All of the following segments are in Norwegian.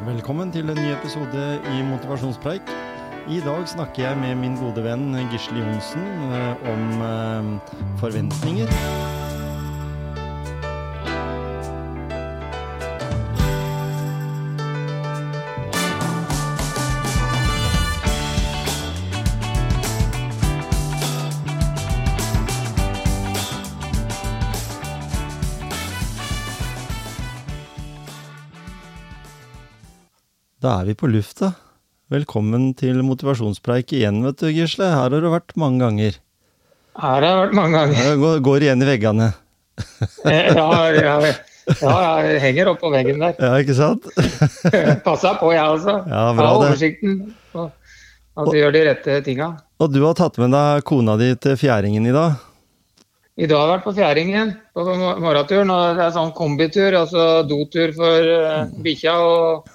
Velkommen til en ny episode i Motivasjonspreik. I dag snakker jeg med min gode venn Gisle Johnsen eh, om eh, forventninger. Da er vi på lufta. Velkommen til motivasjonspreik igjen, vet du, Gisle. Her har du vært mange ganger. Her har jeg vært mange ganger. Her går, går igjen i veggene. Eh, Ja, ja, ja jeg henger oppå veggen der. Ja, ikke sant? Passa på, jeg også. Ja, bra Har oversikten. At du gjør de rette tinga. Og du har tatt med deg kona di til fjæringen i dag. I dag har jeg vært på fjæringen på mor- morgenturen. og Det er sånn kombitur, altså dotur for uh, bikkja og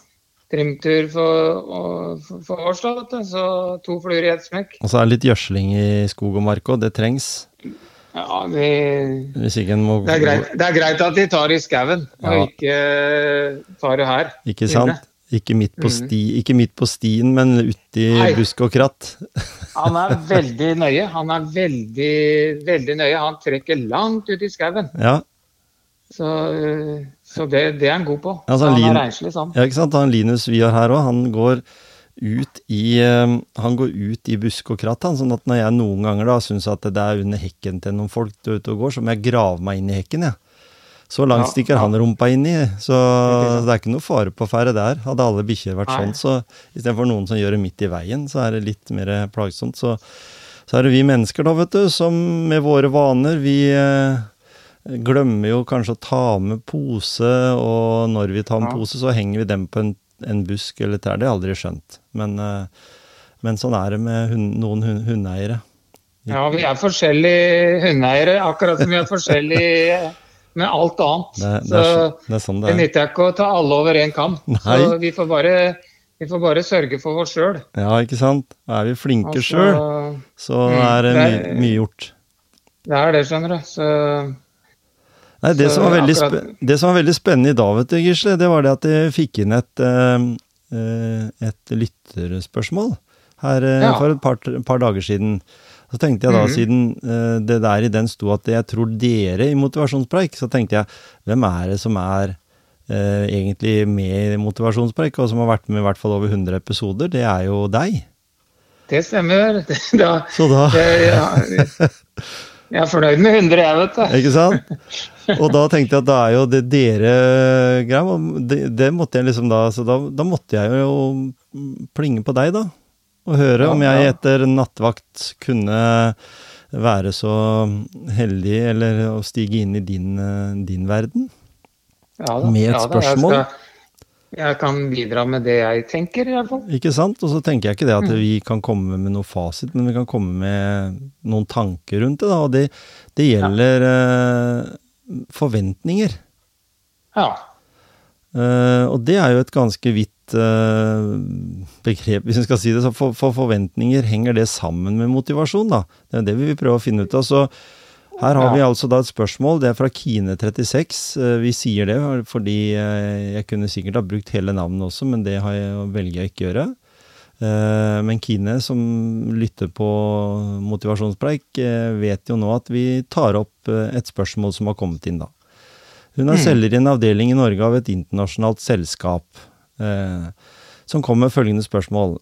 trimtur for, for, for oss. da. Så to fluer i ett smekk. Og så er det litt gjødsling i skog og mark òg. Det trengs. Ja, vi, må det, er greit, det er greit at de tar i skauen, Ja. og ikke tar det her. Ikke sant? Ikke midt på, sti, mm. ikke midt på stien, men uti busk og kratt. Han er veldig nøye. Han er veldig, veldig nøye. Han trekker langt ut i skauen. Ja, Så, øh, så det, det er han god på. Altså, han er renslig sånn. ja ikke sant? Han Linus vi har her òg, han går ut i eh, Han går ut i busk og kratt, han. Sånn at når jeg noen ganger da syns at det er under hekken til noen folk der ute og går, så må jeg grave meg inn i hekken, jeg. Så langt Ja, stikker ja. han rumpa inn i, så det er ikke noe fare på ferde der. Hadde alle bikkjer vært Nei. sånn, så istedenfor noen som gjør det midt i veien, så er det litt mer plagsomt. Så, så er det vi mennesker, da, vet du, som med våre vaner, vi eh, glemmer jo kanskje å ta med pose, og når vi tar med Ja. pose, så henger vi dem på en, en busk eller trær. Det har jeg aldri skjønt. Men, eh, men sånn er det med hund, noen hund, hundeeiere. Ja, vi er forskjellige hundeeiere, akkurat som vi er forskjellige med alt annet. Det, det, er, så- det sånn det er. nytter ikke å ta alle over én kam. Nei. Så vi får bare, vi får bare sørge for oss sjøl. Ja, ikke sant? Er vi flinke Altså, sjøl, så Mm, er det mye, mye gjort. Det er det, skjønner du. Så Nei, det, som var veldig spe akkurat- det som var veldig spennende i dag, vet du, Gisle, det var det at jeg fikk inn et, eh, eh, et lytterspørsmål her eh, Ja. for et par, par dager siden. Så tenkte jeg da, Mhm. siden eh, det der i den sto at jeg tror dere i motivasjonspreik, så tenkte jeg hvem er det som er eh, egentlig med i motivasjonspreik, og som har vært med i hvert fall over 100 episoder? Det er jo deg. det stemmer. Da, Så da det, ja, jeg er fornøyd med 100, jeg, vet du. Ikke sant? Og da tenkte jeg at da er jo det dere greia. Det, det måtte jeg liksom da Så da, da måtte jeg jo plinge på deg, da. Og høre Ja, om jeg ja. etter nattvakt kunne være så heldig eller å stige inn i din, din verden. Ja, da. Med et Ja, da, spørsmål? Jeg, skal, jeg kan bidra med det jeg tenker, i hvert fall. Ikke sant? Og så tenker jeg ikke det at Mm. vi kan komme med noe fasit, men vi kan komme med noen tanker rundt det. da, Og det, det gjelder eh, forventninger. Ja. Uh, og det er jo et ganske vidt uh, begrep, hvis en skal si det. Så for, for forventninger, henger det sammen med motivasjon, da? Det er det vi vil prøve å finne ut av. Så her har Ja. vi altså da et spørsmål. Det er fra Kine36. Uh, vi sier det fordi eh, jeg kunne sikkert ha brukt hele navnet også, men det har jeg, velger jeg ikke å gjøre. Eh, men Kine, som lytter på motivasjonspreik, eh, vet jo nå at vi tar opp eh, et spørsmål som har kommet inn, da. Hun er selger i en avdeling i Norge av et internasjonalt selskap. Eh, som kom med følgende spørsmål.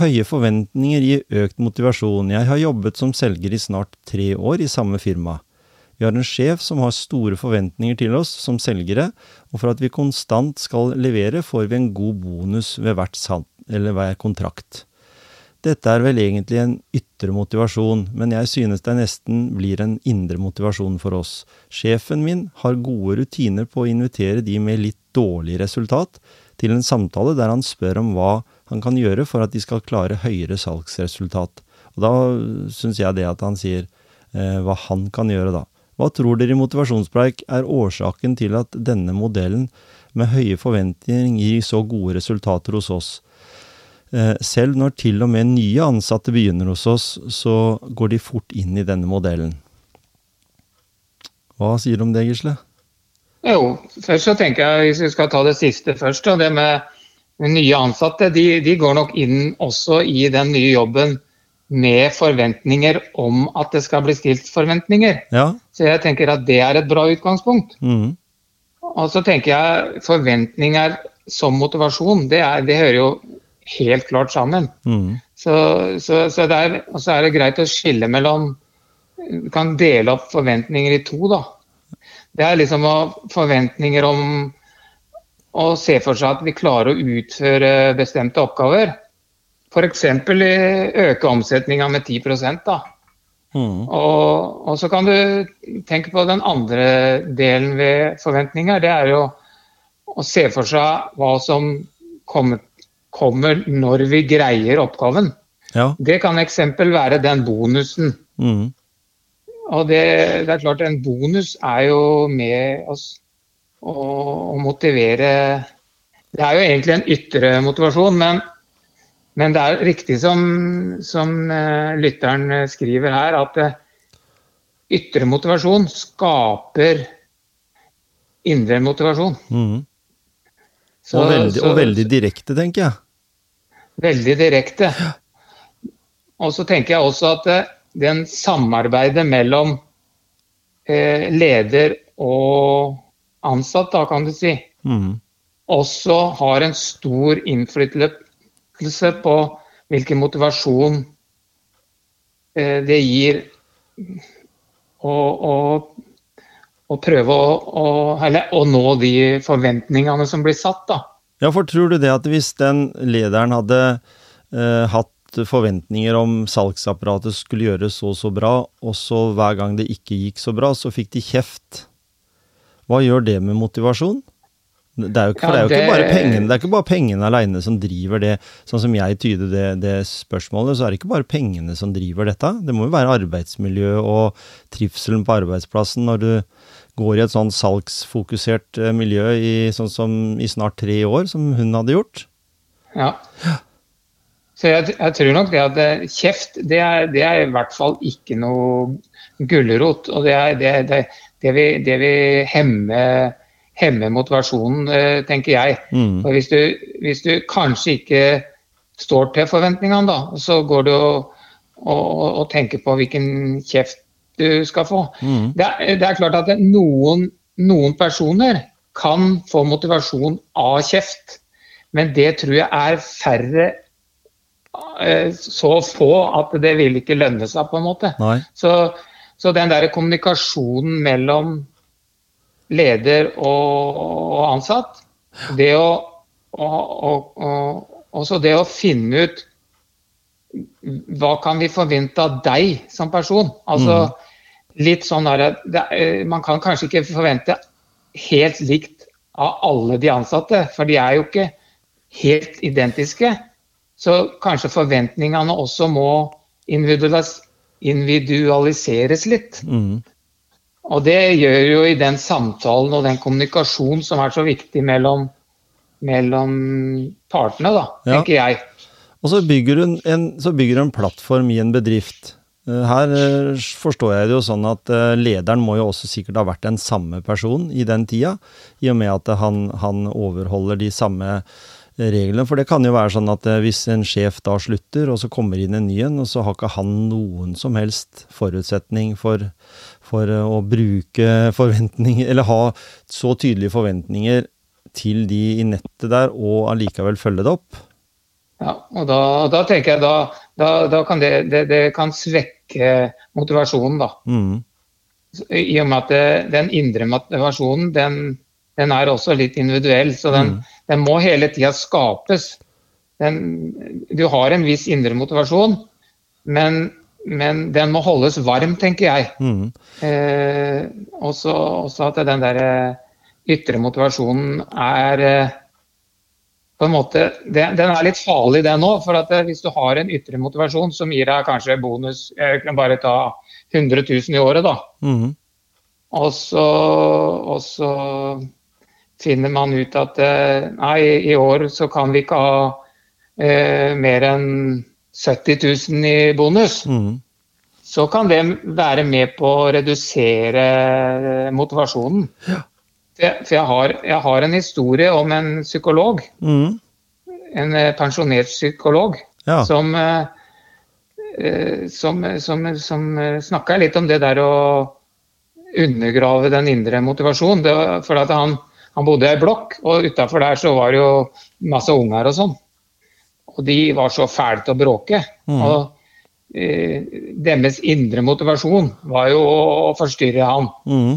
Høye forventninger gir økt motivasjon. Jeg har jobbet som selger i snart tre år i samme firma. Vi har en sjef som har store forventninger til oss som selgere, og for at vi konstant skal levere, får vi en god bonus ved hvert salg, eller hver kontrakt. Dette er vel egentlig en ytre motivasjon, men jeg synes det nesten blir en indre motivasjon for oss. Sjefen min har gode rutiner på å invitere de med litt dårlig resultat til en samtale der han spør om hva han kan gjøre for at de skal klare høyere salgsresultat. Og da synes jeg det at han sier eh, hva han kan gjøre, da. Hva tror dere i motivasjonspreik er årsaken til at denne modellen med høye forventninger gir så gode resultater hos oss? Eh, Selv når til og med nye ansatte begynner hos oss, så går de fort inn i denne modellen. Hva sier du om det, Gisle? Jo, først så tenker jeg, hvis vi skal ta det siste først, og det med nye ansatte de, de, går nok inn også i den nye jobben med forventninger om at det skal bli stilt forventninger. Ja. Så jeg tenker at det er et bra utgangspunkt. Mm. Og så tenker jeg forventninger som motivasjon, det, er, det hører jo helt klart sammen. Mm. Så, så, så er, er det greit å skille mellom Du kan dele opp forventninger i to, da. Det er liksom forventninger om å se for seg at vi klarer å utføre bestemte oppgaver. F.eks. øke omsetninga med 10 da. Mm. Og, og, så kan du tenke på den andre delen ved forventninger. Det er jo å se for seg hva som kommer, kommer når vi greier oppgaven. Ja. Det kan eksempel være den bonusen. Mm. Og det, det, er klart, en bonus er jo med oss å, å motivere Det er jo egentlig en ytre motivasjon, men men det er riktig som, som uh, lytteren eh, skriver her, at uh, ytre motivasjon skaper indre motivasjon. Mm. Så, og, veldig, så, og, veldig, direkte, tenker jeg. Veldig direkte. Og så tenker jeg også at den samarbeidet mellom leder og ansatt, da kan du si, mm. også har en stor innflytelse innflytelse på hvilken motivasjon eh, det gir å, prøve å, å, eller, å, nå de forventningene som blir satt. da. Ja, for tror du det at hvis den lederen hadde eh, hatt forventninger om salgsapparatet skulle gjøre så så bra, og så hver gang det ikke gikk så bra, så fikk de kjeft. Hva gjør det med motivasjon? Det er jo, for det er jo ikke bare pengene, det er ikke bare pengene alene som driver det. Sånn som jeg tyder det, det, spørsmålet, så er det ikke bare pengene som driver dette. Det må jo være arbeidsmiljø og trivselen på arbeidsplassen når du går i et sånn salgsfokusert eh, miljø i, sånn som, i snart tre år, som hun hadde gjort. Ja. Så jeg, jeg tror nok det at eh, kjeft, det er, det er, i hvert fall ikke noe gulrot. Og det, er, det, det, det vil hemme hemme motivasjonen, eh, tenker jeg. Mm. Og hvis du, hvis du, kanskje ikke står til forventningene, da, så går du og, og, og tenker på hvilken kjeft du skal få. Mm. Det, er, det, er, klart at noen, noen, personer kan få motivasjon av kjeft, men det tror jeg er færre eh, så få at det vil ikke lønne seg, på en måte. Så, så, den der kommunikasjonen mellom leder og, og ansatt. Det å, og, og, også det å finne ut hva kan vi forvente av deg som person? Altså mm. litt sånn der, Man kan kanskje ikke forvente helt likt av alle de ansatte, for de er jo ikke helt identiske. Så kanskje forventningene også må individualiseres litt. Mm. Og det gjør jo i den samtalen og den kommunikasjonen som er så viktig mellom, mellom partene, da, ja. tenker jeg. Og så bygger, du en, så bygger du en plattform i en bedrift. Eh, her eh, forstår jeg det jo sånn at eh, lederen må jo også sikkert ha vært den samme personen i den tida, i og med at han, han overholder de samme reglene. For det kan jo være sånn at hvis en sjef da slutter, og så kommer inn en ny en, og så har ikke han noen som helst forutsetning for for eh, å bruke forventninger, eller ha så tydelige forventninger til de i nettet der, og allikevel følge det opp? Ja, og da, da tenker jeg da, da, da kan det, det, det, kan svekke motivasjonen, da. Mm. I og med at det, den indre motivasjonen, den, den, er også litt individuell. Så den, mm. den må hele tida skapes. Den, du har en viss indre motivasjon, men men den må holdes varm, tenker jeg. Mm. Eh, også, også, at den der eh, ytre motivasjonen er eh, på en måte, den, den, er litt farlig, den òg. For at eh, hvis du har en ytre motivasjon som gir deg kanskje bonus Jeg kan bare ta 100 000 i året, da. Mm. Og, så, og, så, finner man ut at eh, nei, i år så kan vi ikke ha eh, mer enn 70 000 i bonus, mm. så kan det være med på å redusere eh, motivasjonen. Ja. For, jeg, har, jeg, har, en historie om en psykolog mm. en eh, pensjonert psykolog Ja. som, eh, som, som, som snakka litt om det der å undergrave den indre motivasjonen. For at han, han bodde i ei blokk, og utafor der så var det jo masse unger og sånn. Og de var så fæle til å bråke. Mm. Og eh, deres indre motivasjon var jo å forstyrre han. Mm.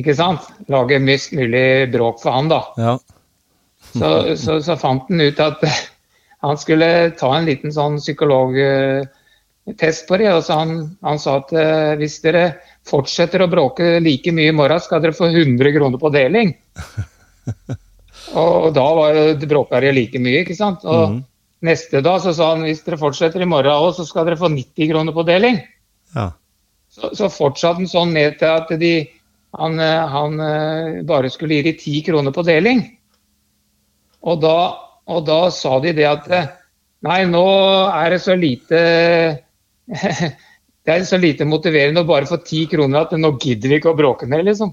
Ikke sant? Lage mest mulig bråk for han, da. Ja. Så, så, så fant han ut at han skulle ta en liten sånn psykologtest på det. Og så han, han sa at eh, hvis dere fortsetter å bråke like mye i morgen, skal dere få 100 kroner på deling. Og da var jo bråka like mye, ikke sant. Og Mhm. Neste dag så sa han hvis dere fortsetter i morgen òg, så skal dere få 90 kroner på deling. Ja. Så, så fortsatte han sånn ned til at de, han, eh, han eh, bare skulle gi de 10 kroner på deling. Og da, og da sa de det at eh, nei, nå er det så lite Det er så lite motiverende å bare få 10 kroner at nå gidder vi ikke å bråke ned, liksom.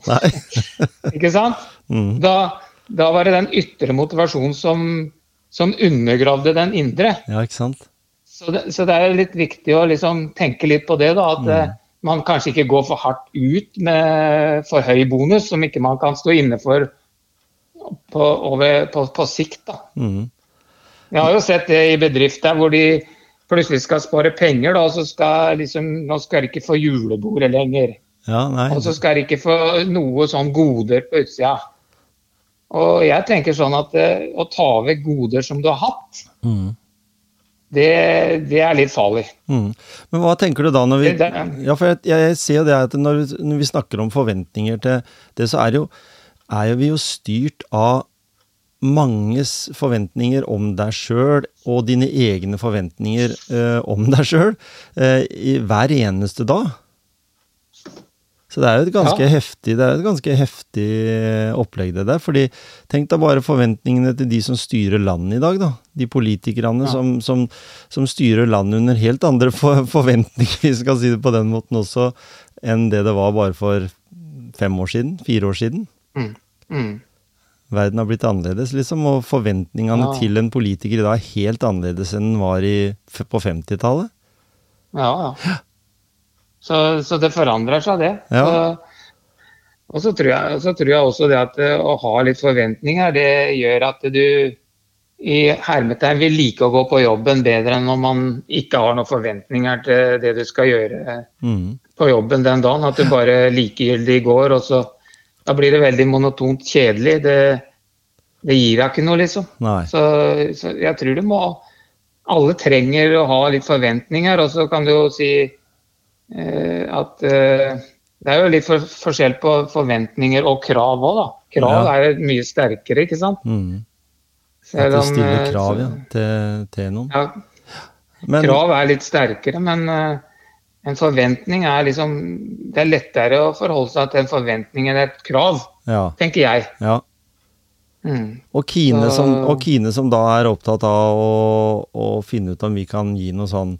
Ikke sant? Mm. Da, da var det den ytre motivasjonen som, som undergravde den indre. ja, ikke sant? Så det, så det er litt viktig å liksom tenke litt på det, da. At mm. man kanskje ikke går for hardt ut med for høy bonus, som ikke man kan stå inne for på, over, på, på sikt. da. Mm. Jeg har jo sett det i bedrifter hvor de plutselig skal spare penger, da, og så skal liksom, nå skal de ikke få julebordet lenger. Ja. Og så skal de ikke få noe sånn goder på utsida. Og jeg tenker sånn at eh, å ta vekk goder som du har hatt, Mm. det, det er litt farlig. Mm. Men hva tenker du da når vi Det- det- Ja, for jeg, jeg ser jo det at når vi, når vi snakker om forventninger til det, så er, jo, er jo vi jo styrt av manges forventninger om deg sjøl, og dine egne forventninger eh, om deg sjøl, eh, i hver eneste dag. Så det er jo et ganske Ja. heftig det er et ganske heftig opplegg, det der. fordi tenk deg bare forventningene til de som styrer landet i dag, da. De politikerne Ja. som, som, som styrer landet under helt andre for, forventninger, vi skal si det på den måten også, enn det det var bare for fem år siden, fire år siden. Mm. Mm. Verden har blitt annerledes, liksom, og forventningene Ja. til en politiker i dag er helt annerledes enn den var i, på 50-tallet. Ja, ja. Så, så det forandrer seg, det. Ja. Så, og så tror, jeg, så tror jeg også det at eh, å ha litt forventninger, det gjør at du i hermetegn vil like å gå på jobben bedre enn om man ikke har noen forventninger til det du skal gjøre Mm. på jobben den dagen. At du bare likegyldig går, og så da blir det veldig monotont kjedelig. Det, det gir deg ikke noe, liksom. Så, så jeg tror du må Alle trenger å ha litt forventninger, og så kan du jo si at eh, det er jo litt for, forskjell på forventninger og krav òg, da. Krav Ja. er mye sterkere, ikke sant? Mm. At det stiller eh, krav ja, til, til noen. ja, Men, krav er litt sterkere, men eh, en forventning er liksom Det er lettere å forholde seg til en forventning enn et krav, ja, tenker jeg. ja. Mm. Og Kine, som, og Kine som da er opptatt av å, å finne ut om vi kan gi noe sånn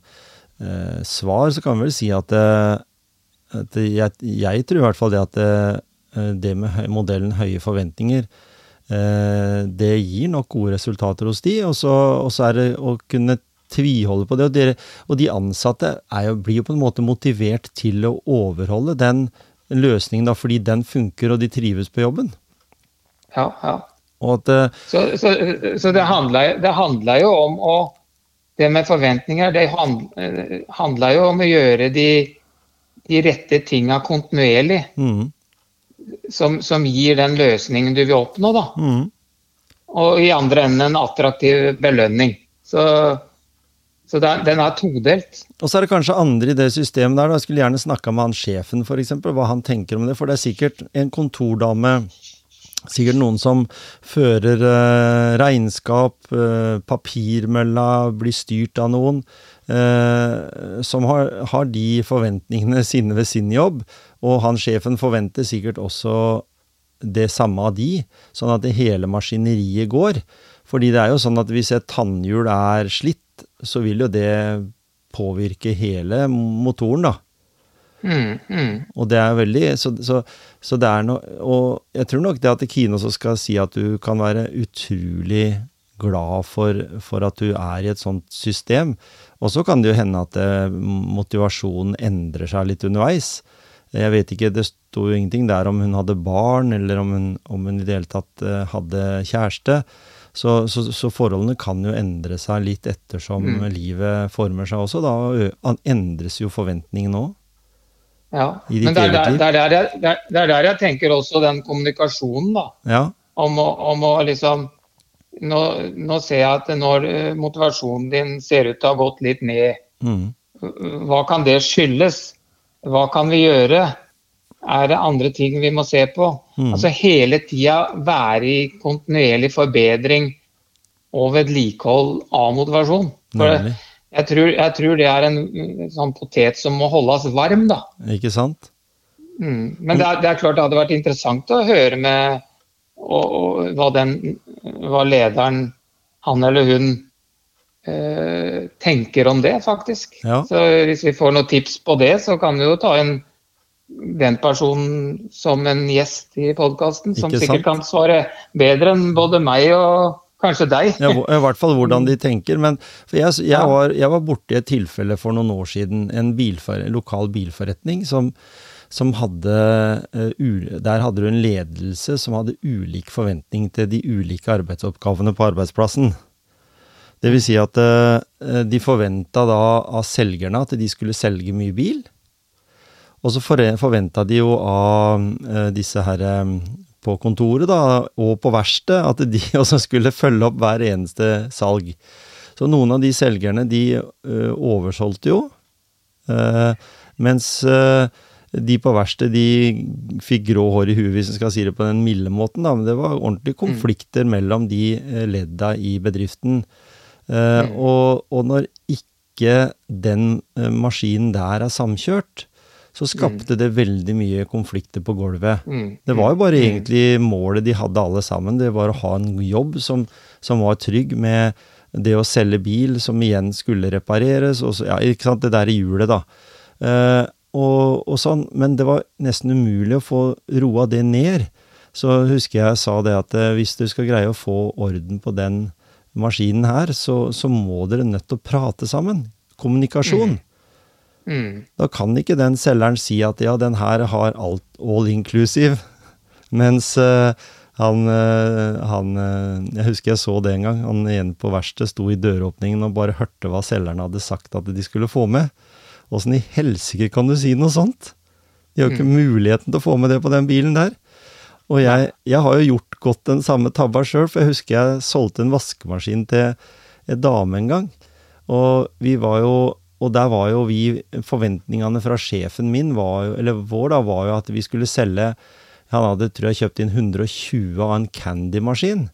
eh, svar, så kan vi vel si at, eh, at jeg, jeg tror i hvert fall det at det, eh, det med modellen høye forventninger, eh, det gir nok gode resultater hos de, og så, og så er det å kunne tviholde på det. Og, dere, og de ansatte er jo, blir jo på en måte motivert til å overholde den løsningen, da, fordi den funker og de trives på jobben. Ja, ja. Og at eh, Så, så, så det, handla, det handler jo om å Det med forventninger, det eh, handler jo om å gjøre de, de rette tinga kontinuerlig. mm, Som, som gir den løsningen du vil oppnå, da. mm. Og i andre enden en attraktiv belønning. Så, så det den er todelt. Og så er det kanskje andre i det systemet der. Da. Jeg skulle gjerne snakka med han sjefen, f.eks., hva han tenker om det. For det er sikkert en kontordame, sikkert noen som fører eh, regnskap, eh, papirmølla, blir styrt av noen, eh, som har, har de forventningene sine ved sin jobb. Og han sjefen forventer sikkert også det samme av de, sånn at det hele maskineriet går. Fordi det er jo sånn at hvis et tannhjul er slitt, så vil jo det påvirke hele motoren, da. Mm, mm. Og det er veldig Så, så, så det er noe Og jeg tror nok det at Kine også skal si at du kan være utrolig glad for, for at du er i et sånt system. Og så kan det jo hende at eh, motivasjonen endrer seg litt underveis. Jeg vet ikke, det sto jo ingenting der om hun hadde barn, eller om hun, om hun i det hele tatt eh, hadde kjæreste. Så, så, så, forholdene kan jo endre seg litt ettersom mm. livet former seg også. Da endres jo forventningene òg. Ja, men det er, der, det, er jeg, det er, der jeg, tenker også den kommunikasjonen, da. Ja. Om, å, om å liksom nå, nå, ser jeg at når eh, motivasjonen din ser ut til å ha gått litt ned, mm. hva kan det skyldes? Hva kan vi gjøre? Er det andre ting vi må se på? Mm. Altså hele tida være i kontinuerlig forbedring og vedlikehold av motivasjon. For jeg tror, jeg tror, det er en sånn potet som må holdes varm, da. Ikke sant? Mm. Men det er, det er, klart det hadde vært interessant å høre med og, og hva, den, hva lederen, han eller hun, eh, tenker om det, faktisk. Ja. Så hvis vi får noen tips på det, så kan vi jo ta inn den personen som en gjest i podkasten, som sikkert kan svare bedre enn både meg og kanskje deg. ja, I hvert fall hvordan de tenker. Men jeg, jeg, var, jeg var borti et tilfelle for noen år siden, en bilfor, lokal bilforretning som som hadde uh, Der hadde du en ledelse som hadde ulik forventning til de ulike arbeidsoppgavene på arbeidsplassen. Det vil si at uh, de forventa da av selgerne at de skulle selge mye bil. Og så forventa de jo av uh, disse her på kontoret da, og på verkstedet at de også skulle følge opp hver eneste salg. Så noen av de selgerne de oversolgte jo, mens de på verkstedet de fikk grå hår i huet, hvis en skal si det på den milde måten. Da. Men det var ordentlige mm. konflikter mm. mellom de ledda i bedriften. Uh, mm. og, og, når ikke den uh, maskinen der er samkjørt, så skapte mm. det veldig mye konflikter på gulvet. Mm. Det var jo bare mm. egentlig målet de hadde alle sammen. Det var å ha en jobb som, som var trygg, med det å selge bil som igjen skulle repareres. Og så, ja, ikke sant, det der i hjulet, da. Uh, og, og, sånn, men det var nesten umulig å få roa det ned. Så husker jeg sa det at eh, hvis du skal greie å få orden på den maskinen her, så, så må dere nødt til å prate sammen. Kommunikasjon. Mm. Mm. Da kan ikke den selgeren si at ja, den her har alt all inclusive, mens uh, han, uh, han uh, Jeg husker jeg så det en gang. Han igjen på verkstedet sto i døråpningen og bare hørte hva selgerne hadde sagt at de skulle få med. Åssen i helsike kan du si noe sånt? De har jo ikke mm. muligheten til å få med det på den bilen der. Og jeg, jeg har jo gjort godt den samme tabba sjøl, for jeg husker jeg solgte en vaskemaskin til en dame en gang. Og vi var jo og der var jo vi Forventningene fra sjefen min, var jo, eller vår, da, var jo at vi skulle selge Han hadde, tror jeg, kjøpt inn 120 av en Candy-maskin.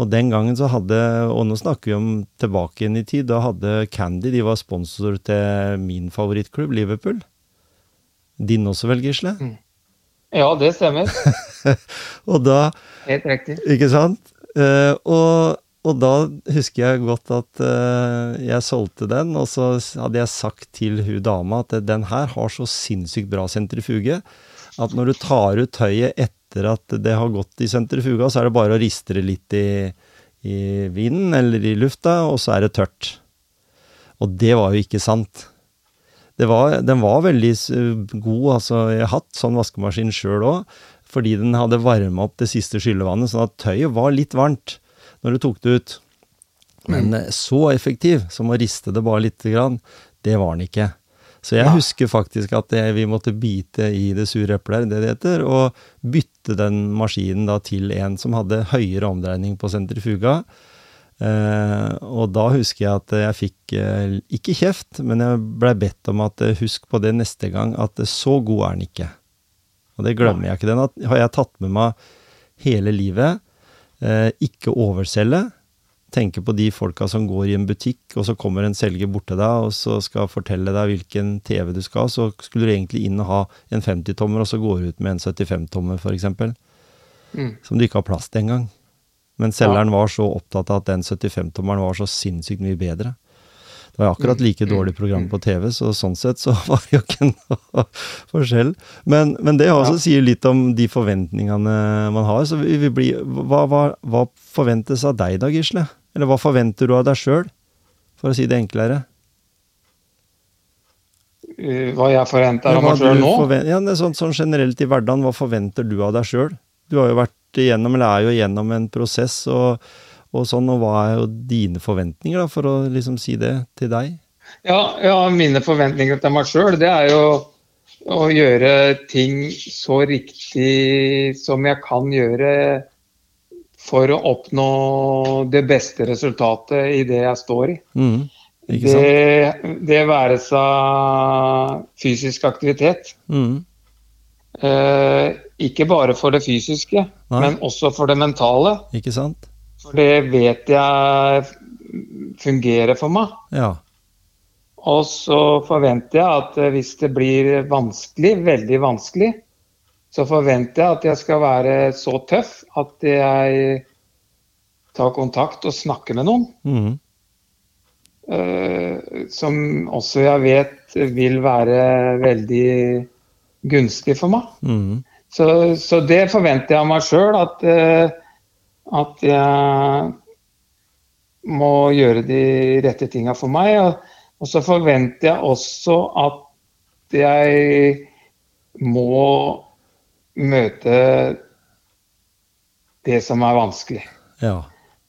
Og den gangen så hadde, og nå snakker vi om tilbake igjen i tid, da hadde Candy de var sponsor til min favorittklubb, Liverpool. Din også vel, Gisle? Mm. Ja, det stemmer. og da Helt riktig. Ikke sant? Uh, og, og, da husker jeg godt at uh, jeg solgte den, og så hadde jeg sagt til hun dama at den her har så sinnssykt bra sentrifuge at når du tar ut tøyet etter at det har gått i sentrifuga, så er det bare å riste det litt i, i vinden eller i lufta, og så er det tørt. Og det var jo ikke sant. Var, den var veldig god, altså jeg har hatt sånn vaskemaskin sjøl òg, fordi den hadde varma opp det siste skyllevannet, sånn at tøyet var litt varmt når du tok det ut. Men mm. så effektiv som å riste det bare lite grann, det var den ikke. Så jeg ja. husker faktisk at det, vi måtte bite i det sure eplet, det det heter, og bytte den maskinen da til en som hadde høyere omdreining på sentrifuga. Eh, og da husker jeg at jeg fikk eh, ikke kjeft, men jeg blei bedt om at eh, husk på det neste gang, at så god er den ikke. Og det glemmer jeg ikke. Den har jeg tatt med meg hele livet. Eh, ikke overselge tenke på de folka som går i en butikk, og så kommer en selger bort til deg og så skal fortelle deg hvilken TV du skal ha, så skulle du egentlig inn og ha en 50-tommer, og så går du ut med en 75-tommer, f.eks. Mm. Som du ikke har plass til engang. Men selgeren var så opptatt av at den 75-tommeren var så sinnssykt mye bedre. Det var akkurat like mm. dårlig program mm. på TV, så sånn sett så var det jo ikke noe forskjell. Men, men det også ja. sier litt om de forventningene man har. Så vi, vi blir, hva, hva, hva, forventes av deg da, Gisle? Eller hva forventer du av deg sjøl, for å si det enklere? Uh, hva jeg forventer av meg sjøl nå? Ja, er sånn, sånn generelt i hverdagen, hva forventer du av deg sjøl? Du har jo vært igjennom, eller er jo igjennom en prosess, og, og sånn, og hva er jo dine forventninger, da, for å liksom si det til deg? Ja, ja, mine forventninger til meg sjøl, det er jo å gjøre ting så riktig som jeg kan gjøre for å oppnå det beste resultatet i det jeg står i. Mm? Det, det være seg fysisk aktivitet. Mm. Eh, ikke bare for det fysiske, Nei. men også for det mentale. Ikke sant? For det vet jeg fungerer for meg. Ja. Og så forventer jeg at eh, hvis det blir vanskelig, veldig vanskelig, så forventer jeg at jeg skal være så tøff at jeg tar kontakt og snakker med noen. Mm. Uh, som også jeg vet vil være veldig gunstig for meg. Mm. Så, så det forventer jeg av meg sjøl, at, eh, at jeg må gjøre de rette tinga for meg. Og, så forventer jeg også at jeg må møte det som er vanskelig. Ja.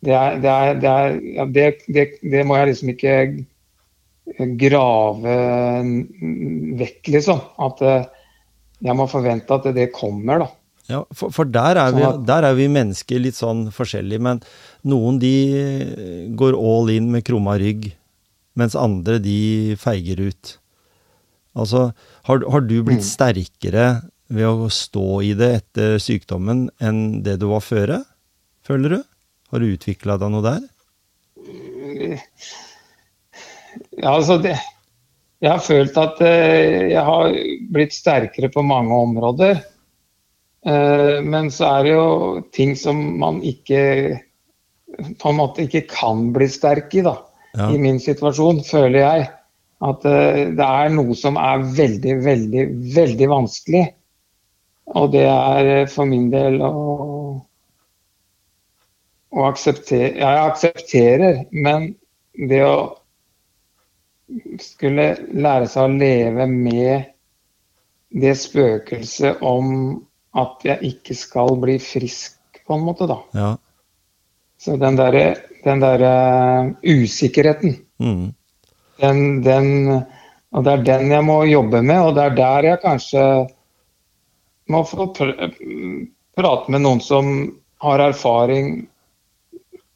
Det, er, det, er, det, er, ja, det, det, det må jeg liksom ikke grave vekk, liksom. At eh, jeg må forvente at det kommer, da. Ja, for, for der, er vi, der er vi mennesker litt sånn forskjellige, men noen de går all in med krumma rygg, mens andre de feiger ut. Altså, har, har du blitt Mm. sterkere ved å stå i det etter sykdommen enn det du var føre, føler du? Har du utvikla deg noe der? Ja, altså det, jeg har følt at eh, jeg har blitt sterkere på mange områder. Eh, men så er det jo ting som man ikke på en måte ikke kan bli sterk i, da. Ja. I min situasjon, føler jeg. At eh, det er noe som er veldig, veldig, veldig vanskelig. Og det er eh, for min del å, å akseptere Ja, jeg aksepterer, men det å skulle lære seg å leve med det spøkelset om at jeg ikke skal bli frisk, på en måte, da. Ja. Så den derre den der, uh, usikkerheten, Mm. den, den Og det er den jeg må jobbe med, og det er der jeg kanskje må få pr prate med noen som har erfaring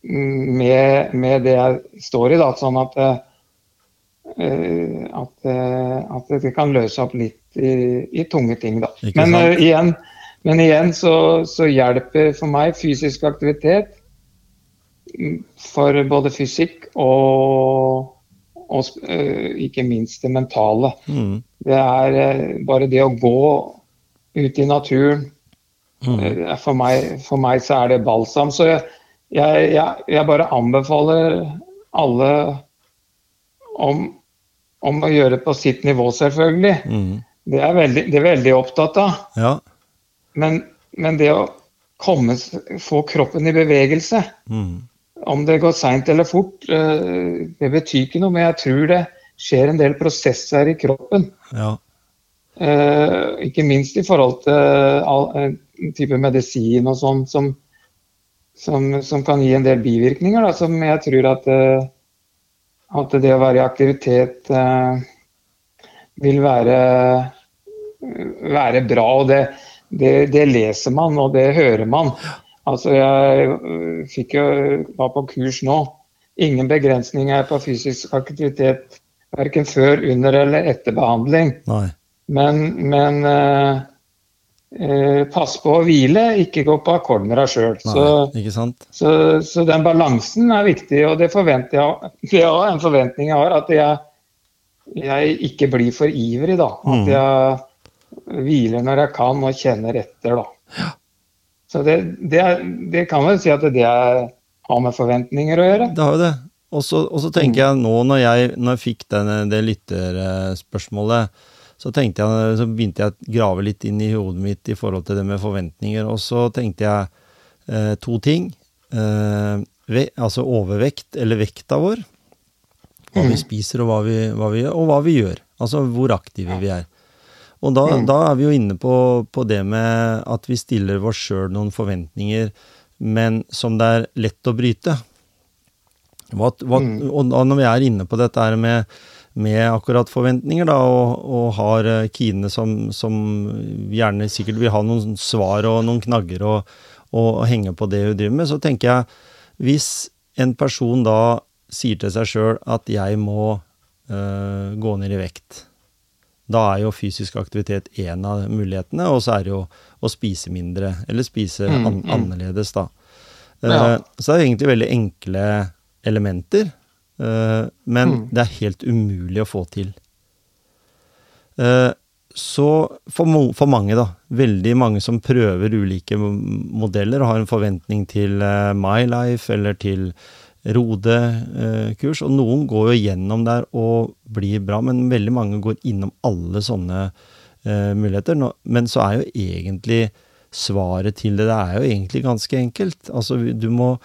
med, med det jeg står i, da, sånn at eh, at, eh, at det kan løse opp litt i, i tunge ting, da. Ikke Men, igjen, men igjen så, så hjelper for meg fysisk aktivitet mm, for både fysikk og, og eh, ikke minst det mentale. Mm. Det er eh, bare det å gå ut i naturen. Mm. eh, For meg, for meg så er det balsam. Så jeg, jeg, jeg, jeg bare anbefaler alle om, om å gjøre på sitt nivå, selvfølgelig. Mm. Det er veldig, det er veldig opptatt av. Ja. Men, men det å komme, få kroppen i bevegelse, Mm. om det går seint eller fort, eh, det betyr ikke noe. Men jeg tror det skjer en del prosesser i kroppen. Ja. Eh, ikke minst i forhold til all, en type medisin og sånn som, som, som kan gi en del bivirkninger. Da, som jeg tror at, eh, at det å være i aktivitet eh, vil være, være bra. Og det, det, det leser man, og det hører man. Altså, jeg øh, fikk jo, var på kurs nå. Ingen begrensninger på fysisk aktivitet verken før, under eller etter behandling. Nei. Men, men eh, eh, pass på å hvile, ikke gå på akkord med deg sjøl. Så, så, så den balansen er viktig, og det forventer jeg. Det er en forventning jeg har, at jeg, jeg ikke blir for ivrig. da. Mm. At jeg hviler når jeg kan og kjenner etter. da. Så det, det, det kan vel si at det er, har med forventninger å gjøre. Det har jo det. Og så tenker jeg nå, når jeg, når jeg fikk denne, det lytterspørsmålet, så, jeg, så begynte jeg å grave litt inn i hodet mitt i forhold til det med forventninger. Og så tenkte jeg eh, to ting. Eh, ve, altså overvekt, eller vekta vår. Hva vi spiser, og hva vi, hva vi gjør, og hva vi gjør. Altså hvor aktive vi er. Og da, da er vi jo inne på, på det med at vi stiller oss sjøl noen forventninger, men som det er lett å bryte. Hva, hva, og når vi er inne på dette med, med akkurat forventninger, da, og, og har eh, Kine som, som, gjerne sikkert vil ha noen svar og noen knagger og, og henge på det hun driver med, så tenker jeg hvis en person da sier til seg sjøl at jeg må øh, gå ned i vekt, da er jo fysisk aktivitet en av mulighetene, og så er det jo å spise mindre, eller spise Mm, an mm. annerledes, da. Ja. Eh, så det er egentlig veldig enkle elementer, eh, men Mm. det er helt umulig å få til. Eh, så for, for mange, da, veldig mange som prøver ulike modeller og har en forventning til My Life eller til Rode-kurs, og noen går jo gjennom der og blir bra, men veldig mange går innom alle sånne eh, muligheter. Men så er jo egentlig svaret til det, det er jo egentlig ganske enkelt. Altså, du må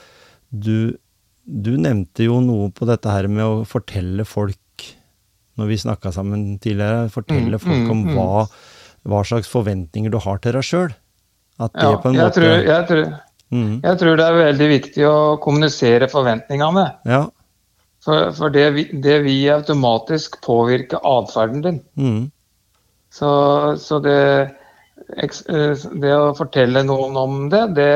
du, du nevnte jo noe på dette her med å fortelle folk, når vi snakka sammen tidligere, fortelle Mm, folk mm, om mm. hva, hva slags forventninger du har til deg sjøl. At det Ja, på en jeg, måte tror, jeg, tror, mm, jeg tror det er veldig viktig å kommunisere forventningene. Ja. For, for det, det vil automatisk påvirke atferden din. Mm, Så, så det, eh, det å fortelle noen om det, det,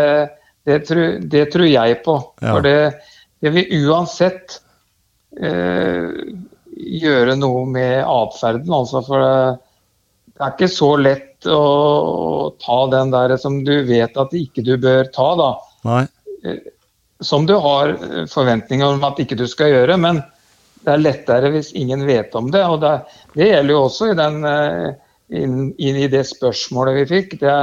det, tror, det tror jeg på. Ja. For det, det vil uansett eh, gjøre noe med atferden. Altså for det, er ikke så lett å, å ta den der som du vet at ikke du bør ta, da. nei. Som du har eh, forventninger om at ikke du skal gjøre. Men det er lettere hvis ingen vet om det. Og det, det gjelder jo også i, den, eh, inn, inn i det spørsmålet vi fikk. Det,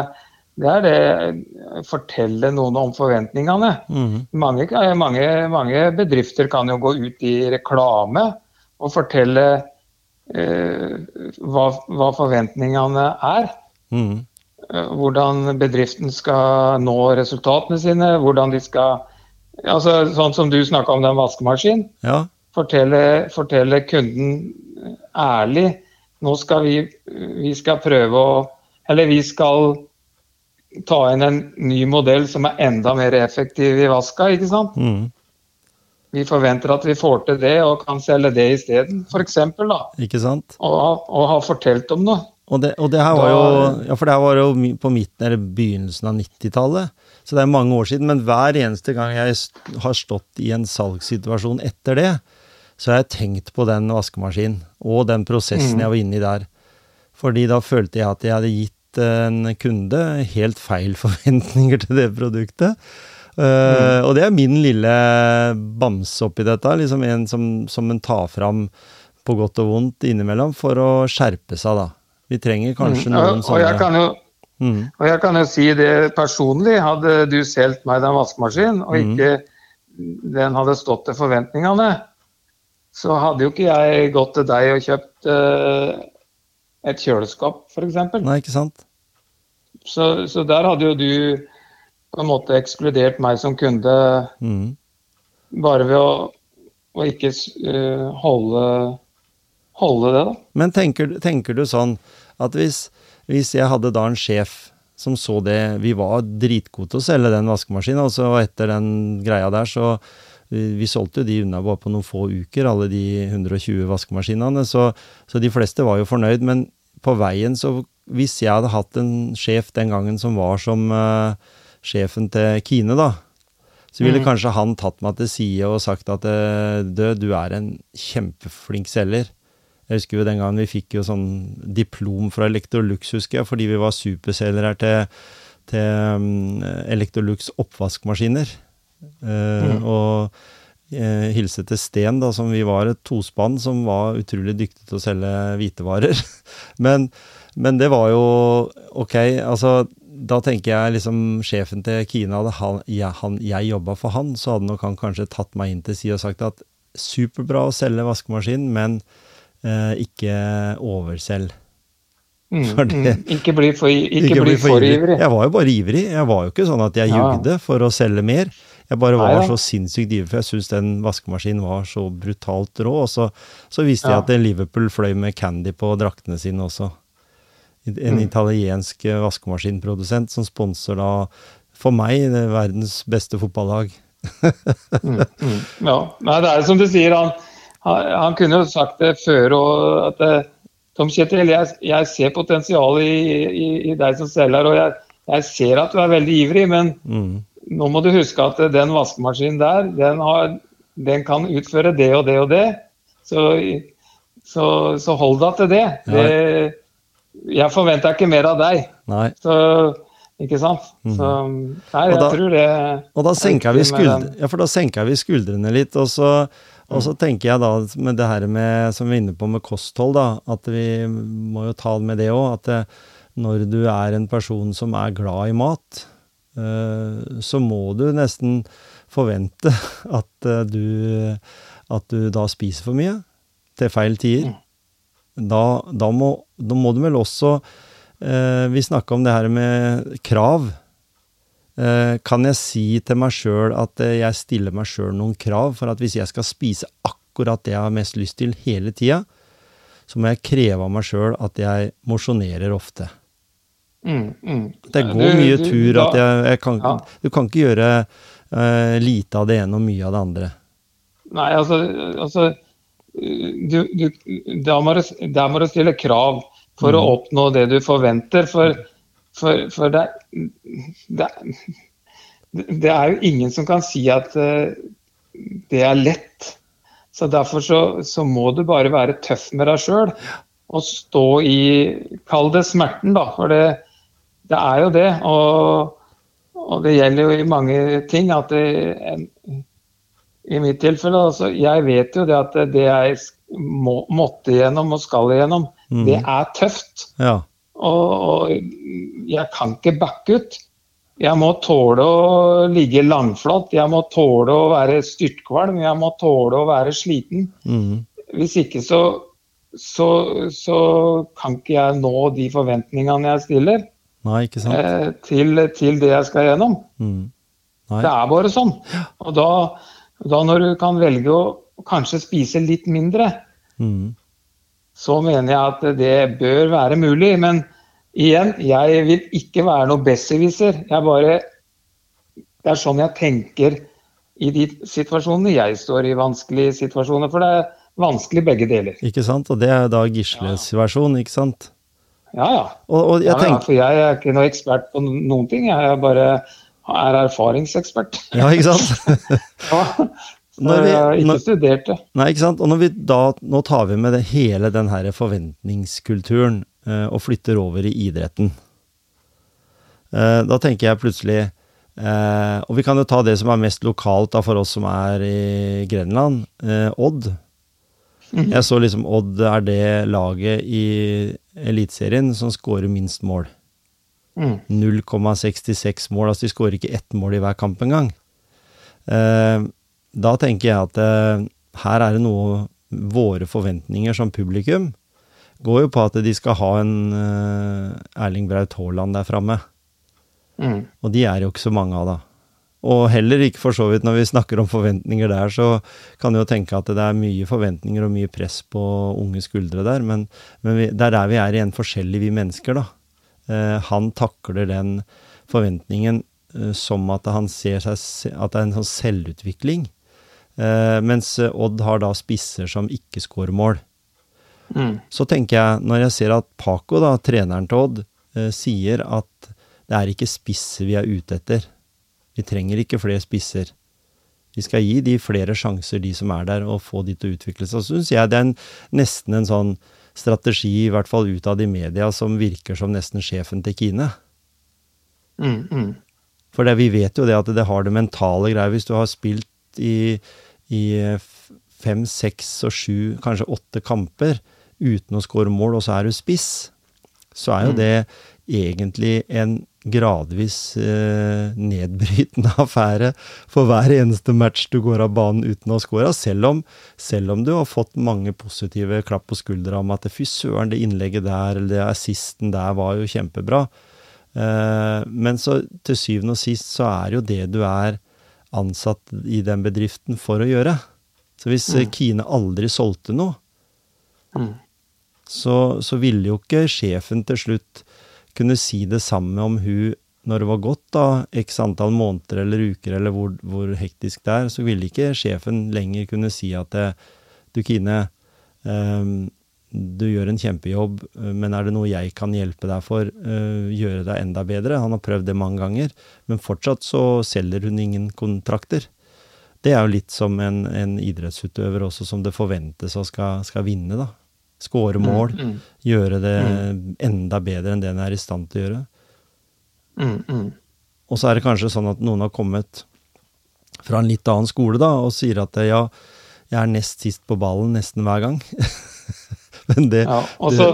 det er det eh, fortelle noen om forventningene. Mm, Mange, mange, mange bedrifter kan jo gå ut i reklame og fortelle eh, hva, hva forventningene er. mm, Eh, Hvordan bedriften skal nå resultatene sine. hvordan de skal, altså Sånn som du snakka om den vaskemaskinen. ja. Fortelle, fortelle kunden ærlig nå skal vi, vi skal prøve å Eller vi skal ta inn en ny modell som er enda mer effektiv i vaska. ikke sant? Mm, Vi forventer at vi får til det og kan selge det isteden, f.eks. ikke sant? Og, og ha fortalt om noe. Og det, og det her var jo Ja, for det her var jo på midten eller begynnelsen av 90-tallet. Så det er mange år siden. Men hver eneste gang jeg har stått i en salgssituasjon etter det, så har jeg tenkt på den vaskemaskinen og den prosessen Mm. jeg var inne i der. Fordi da følte jeg at jeg hadde gitt en kunde helt feil forventninger til det produktet. Eh, og det er min lille bamse oppi dette. Liksom en som, som en tar fram på godt og vondt innimellom for å skjerpe seg, da. Vi trenger kanskje Mm, noen og, og, jeg sånne kan jo, mm, og jeg kan jo si det personlig. Hadde du solgt meg den vaskemaskinen, og Mhm. ikke den hadde stått til forventningene, så hadde jo ikke jeg gått til deg og kjøpt uh, et kjøleskap, f.eks. Nei, ikke sant? Så, så der hadde jo du på en måte ekskludert meg som kunde Mm, bare ved å, å ikke uh, holde, holde det, da. Men tenker, tenker du sånn at hvis, hvis jeg hadde da en sjef som så det Vi var dritgode til å selge den vaskemaskinen, og så etter den greia der, så vi, vi solgte jo de unna bare på noen få uker, alle de 120 vaskemaskinene. Så, så de fleste var jo fornøyd. Men på veien, så hvis jeg hadde hatt en sjef den gangen som var som eh, sjefen til Kine, da, så ville mm. kanskje han tatt meg til side og sagt at eh, du, du er en kjempeflink selger. Jeg husker jo den gangen vi fikk jo sånn diplom fra Electrolux, husker jeg, fordi vi var superselgere til, til um, Electrolux oppvaskmaskiner. Eh, Og eh, hilse til Sten, da, som vi var et tospann som var utrolig dyktig til å selge hvitevarer. men, men det var jo ok, altså da tenker jeg liksom sjefen til Kina, hadde han, jeg, han, jeg jobba for han, så hadde nok han kanskje tatt meg inn til side og sagt at superbra å selge vaskemaskin, men eh, ikke overselg. Mm, mm. Ikke bli for, ikke bli for ivrig. Jeg var jo bare ivrig. Jeg var jo ikke sånn at jeg Ja. jugde for å selge mer. Jeg bare var Neida. så sinnssykt ivrig, for jeg syns den vaskemaskinen var så brutalt rå. Og så, så visste Ja. jeg at Liverpool fløy med candy på draktene sine også. En Mm. italiensk eh, vaskemaskinprodusent som sponser da, for meg, det er verdens beste fotballag. Mm, mm. Ja. Nei, det er som du sier, han, han, han kunne jo sagt det før og at eh, Tom Kjetil, jeg, jeg ser potensial i, i, i deg som selger, og jeg, jeg ser at du er veldig ivrig, men Mm. nå må du huske at eh, den vaskemaskinen der, den, har, den kan utføre det og det og det. Så, så, så hold deg til det. det jeg forventer ikke mer av deg. Nei. Så, ikke sant? Så, nei, jeg da- tror det Og da senka vi, skuldre, ja, for da senka vi skuldrene litt. Og så, og så tenker jeg da med det her med, som vi er inne på med kosthold, da, at vi må jo ta med det òg. At det, når du er en person som er glad i mat, eh, så må du nesten forvente at eh, du, at du da spiser for mye til feil tider. Da, da, må, da må du vel også eh, Vi snakka om det her med krav. Eh, kan jeg si til meg sjøl at eh, jeg stiller meg sjøl noen krav for at hvis jeg skal spise akkurat det jeg har mest lyst til hele tida, så må jeg kreve av meg sjøl at jeg mosjonerer ofte. Mm, mm. Det går mye tur at jeg, jeg kan, Ja. Du kan ikke gjøre eh, lite av det ene og mye av det andre. Nei, altså, altså du, du, da, må du, da må du stille krav for å oppnå det du forventer. For, for, for det, det, det er jo ingen som kan si at eh, det er lett. Så Derfor så, så må du bare være tøff med deg sjøl og stå i Kall det smerten, da. For det, det er jo det. Og, og det gjelder jo i mange ting at det, en, i mitt tilfelle, altså, jeg vet jo det at det jeg må, måtte igjennom og skal igjennom, mm. det er tøft. Ja. Og, og jeg kan ikke backe ut. Jeg må tåle å ligge langflat, jeg må tåle å være styrtkvalm, jeg må tåle å være sliten. Mm. Hvis ikke så, så, så kan ikke jeg nå de forventningene jeg stiller Nei, eh, til, til det jeg skal gjennom. Mm. Det er bare sånn. Og da, da når du kan velge å kanskje spise litt mindre, mm. så mener jeg at det bør være mulig. Men igjen, jeg vil ikke være noe besserwisser. Jeg bare Det er sånn jeg tenker i de situasjonene jeg står i vanskelige situasjoner. For det er vanskelig begge deler. Ikke sant? Og det er da Gisles versjon, ikke sant? Ja, ja. Og, og jeg ja, ja for jeg er ikke noe ekspert på noen ting. Jeg er bare er erfaringsekspert. Ja, ikke sant? Ja. Når vi- ikke når- studert det. Nei, ikke sant? Og når vi da, nå tar vi med det, hele den her forventningskulturen eh, og flytter over i idretten. Eh, da tenker jeg plutselig eh, Og vi kan jo ta det som er mest lokalt da, for oss som er i Grenland. Eh, Odd. Jeg så liksom Odd er det laget i Eliteserien som scorer minst mål. Mm. 0,66 mål. Altså de skårer ikke ett mål i hver kamp engang. Eh, da tenker jeg at eh, her er det noe Våre forventninger som publikum går jo på at de skal ha en eh, Erling Braut Haaland der framme. Mm. Og de er jo ikke så mange av, da. Og heller ikke for så vidt når vi snakker om forventninger der, så kan du jo tenke at det er mye forventninger og mye press på unge skuldre der, men, men vi, det er der vi er igjen forskjellige, vi mennesker, da. Eh, han takler den forventningen eh, som at han ser seg at det er en sånn selvutvikling. Eh, mens Odd har da spisser som ikke scorer mål. Mm. Så tenker jeg, når jeg ser at Paco, da, treneren til Odd, sier at det er ikke spisser vi er ute etter. Vi trenger ikke flere spisser. Vi skal gi de flere sjanser, de som er der, og få de til å utvikle seg. Så syns jeg det er en, nesten en sånn strategi, i hvert fall utad i media, som virker som nesten sjefen til Kine. Mm. Mm. For det, vi vet jo det at det har det mentale greia. Hvis du har spilt i, i fem, seks og sju, kanskje åtte kamper uten å score mål, og så er du spiss, så er jo det egentlig en gradvis eh, nedbrytende affære for hver eneste match du går av banen uten å ha scora, selv, om- selv om du har fått mange positive klapp på skuldra om at fy søren, det innlegget der, eller det assisten der var jo kjempebra. Eh, men så til syvende og sist så er jo det du er ansatt i den bedriften for å gjøre. Så hvis mm. Kine aldri solgte noe, mm. så, så, ville jo ikke sjefen til slutt kunne si det samme om hun når det var gått da, x antall måneder eller uker, eller hvor, hvor, hektisk det er, så ville ikke sjefen lenger kunne si at du Kine, um, du gjør en kjempejobb, men er det noe jeg kan hjelpe deg for, uh, gjøre deg enda bedre? Han har prøvd det mange ganger, men fortsatt så selger hun ingen kontrakter. Det er jo litt som en, en idrettsutøver også, som det forventes å skal, skal vinne, da. Skåre mål, mm, mm. gjøre det mm. enda bedre enn det en er i stand til å gjøre. Mm, mm. Og så er det kanskje sånn at noen har kommet fra en litt annen skole da, og sier at ja, jeg er nest sist på ballen nesten hver gang. Men det, ja, og, så,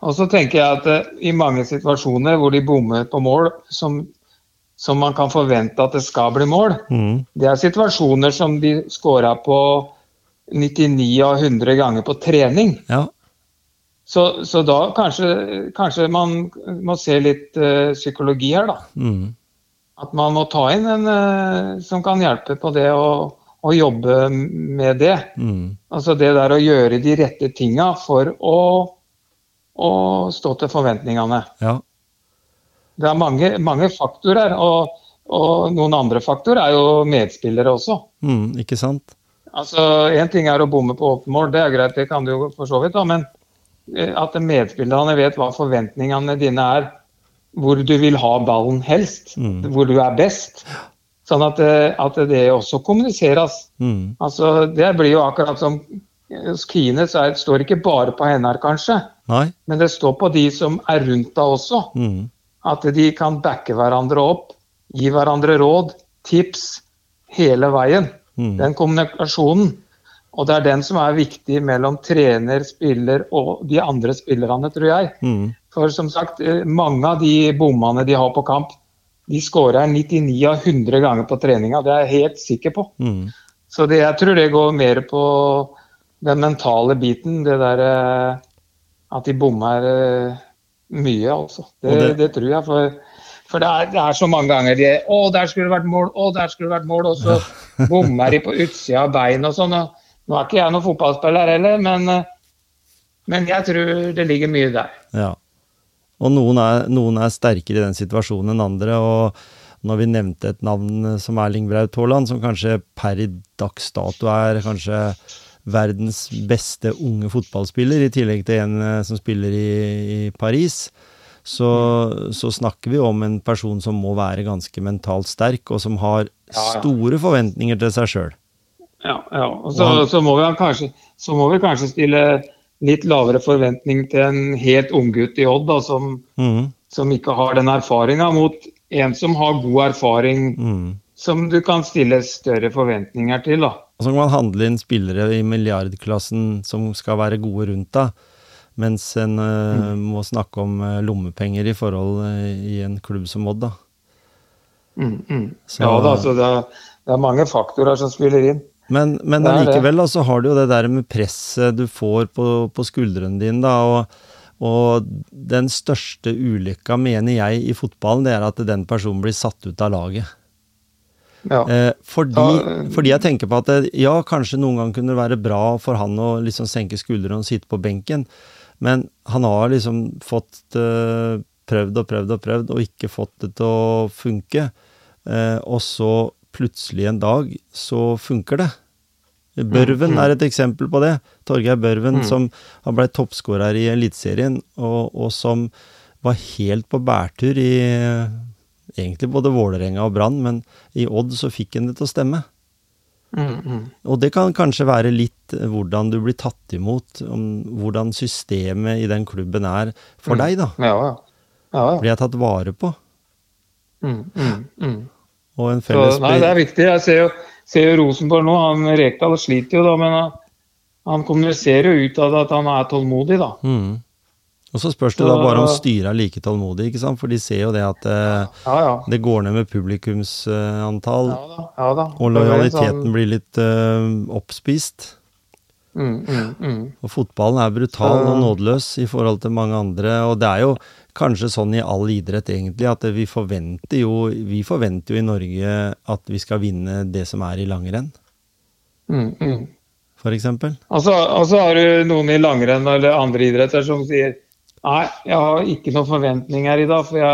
og så tenker jeg at uh, i mange situasjoner hvor de bommer på mål, som, som, man kan forvente at det skal bli mål, mm. det er situasjoner som de scora på 99 av 100 ganger på trening. Ja. Så, så, da kanskje, kanskje, man må se litt uh, psykologi her, da. Mm. At man må ta inn en uh, som kan hjelpe på det å, og jobbe med det. Mm. Altså det der å gjøre de rette tinga for å, å stå til forventningene. Ja. Det er mange, mange faktorer, og, og, noen andre faktorer er jo medspillere også. Mm, ikke sant? Altså, Én ting er å bomme på åpent mål, det er greit, det kan du jo for så vidt, da, men Eh, at medspillerne vet hva forventningene dine er. Hvor du vil ha ballen helst. Mm. Hvor du er best. Sånn at, eh, at det også kommuniseres. Mm. Altså, det blir jo akkurat som hos Kine, så er, står ikke bare på henne her, kanskje. Nei. Men det står på de som er rundt deg også. Mm. At de kan backe hverandre opp, gi hverandre råd, tips, hele veien. Mm. Den kommunikasjonen. Og det er den som er viktig mellom trener, spiller og de andre spillerne, tror jeg. Mm. For som sagt, eh, mange av de bommene de har på kamp, de skårer 99 av 100 ganger på treninga. Det er jeg helt sikker på. Mm. Så det, jeg tror det går mer på den mentale biten. Det der eh, at de bommer eh, mye, altså. Det, det... det tror jeg. For, for det, er, det, er, så mange ganger de 'Å, der skulle det vært mål', 'Å, der skulle det vært mål', og så bommer de på utsida av bein og sånn. nå er ikke jeg noen fotballspiller heller, men, eh, men, jeg tror det ligger mye der. Ja. Og noen er, noen er, sterkere i den situasjonen enn andre. og når vi nevnte et navn som Erling Braut Haaland, som kanskje per i dags dato er kanskje verdens beste unge fotballspiller, i tillegg til en eh, som spiller i, i Paris, så, så, snakker vi om en person som må være ganske mentalt sterk, og som har store forventninger til seg sjøl. Ja, ja. Og så, så, må kanskje, så, må vi kanskje, stille litt lavere forventning til en helt unggutt i Odd, da, som, mm. som, ikke har den erfaringa, mot en som har god erfaring, mm. som du kan stille større forventninger til. da. Og så kan man handle inn spillere i milliardklassen som skal være gode rundt deg, mens en uh, mm. må snakke om uh, lommepenger i forhold uh, i en klubb som Odd. da. Mm, mm. Så, ja da, så det er, det er mange faktorer som spiller inn. Men, men allikevel så har du jo det der med presset du får på, på skuldrene dine, da. Og, og, den største ulykka, mener jeg, i fotballen, det er at den personen blir satt ut av laget. Ja. Eh, fordi, ja. fordi, jeg tenker på at ja, kanskje noen gang kunne det være bra for han å liksom senke skuldrene og sitte på benken, men han har liksom fått uh, prøvd og prøvd og prøvd og ikke fått det til å funke. Uh, og så plutselig en dag så funker det. Børven mm, mm. er et eksempel på det. Torgeir Børven, mm. som har blitt toppskårer i Eliteserien, og, og, som var helt på bærtur i egentlig både Vålerenga og Brann, men i Odd så fikk han det til å stemme. Mm, mm. Og det kan kanskje være litt hvordan du blir tatt imot, om hvordan systemet i den klubben er for mm. deg, da. Ja, ja. Ja, Blir jeg tatt vare på? Mm, mm, mm og en felles så, Nei, det er viktig. Jeg ser jo, ser jo Rosenborg nå. han Rekdal sliter jo, da, men han, han kommuniserer jo ut av det at han er tålmodig, da. Og så spørs det så, da bare om styret er like tålmodig, ikke sant? for de ser jo det at eh, ja, ja. det går ned med publikumsantall, ja, og lojaliteten sånn, blir litt eh, oppspist. Mm, mm, mm. Og fotballen er brutal og nådeløs i forhold til mange andre, og det er jo kanskje sånn i all idrett egentlig, at vi forventer jo, vi forventer jo i Norge at vi skal vinne det som er i langrenn, Mm, mm. for eksempel. Altså, altså har du noen i langrenn eller andre idretter som sier Nei, jeg har ikke noen forventninger i dag, for jeg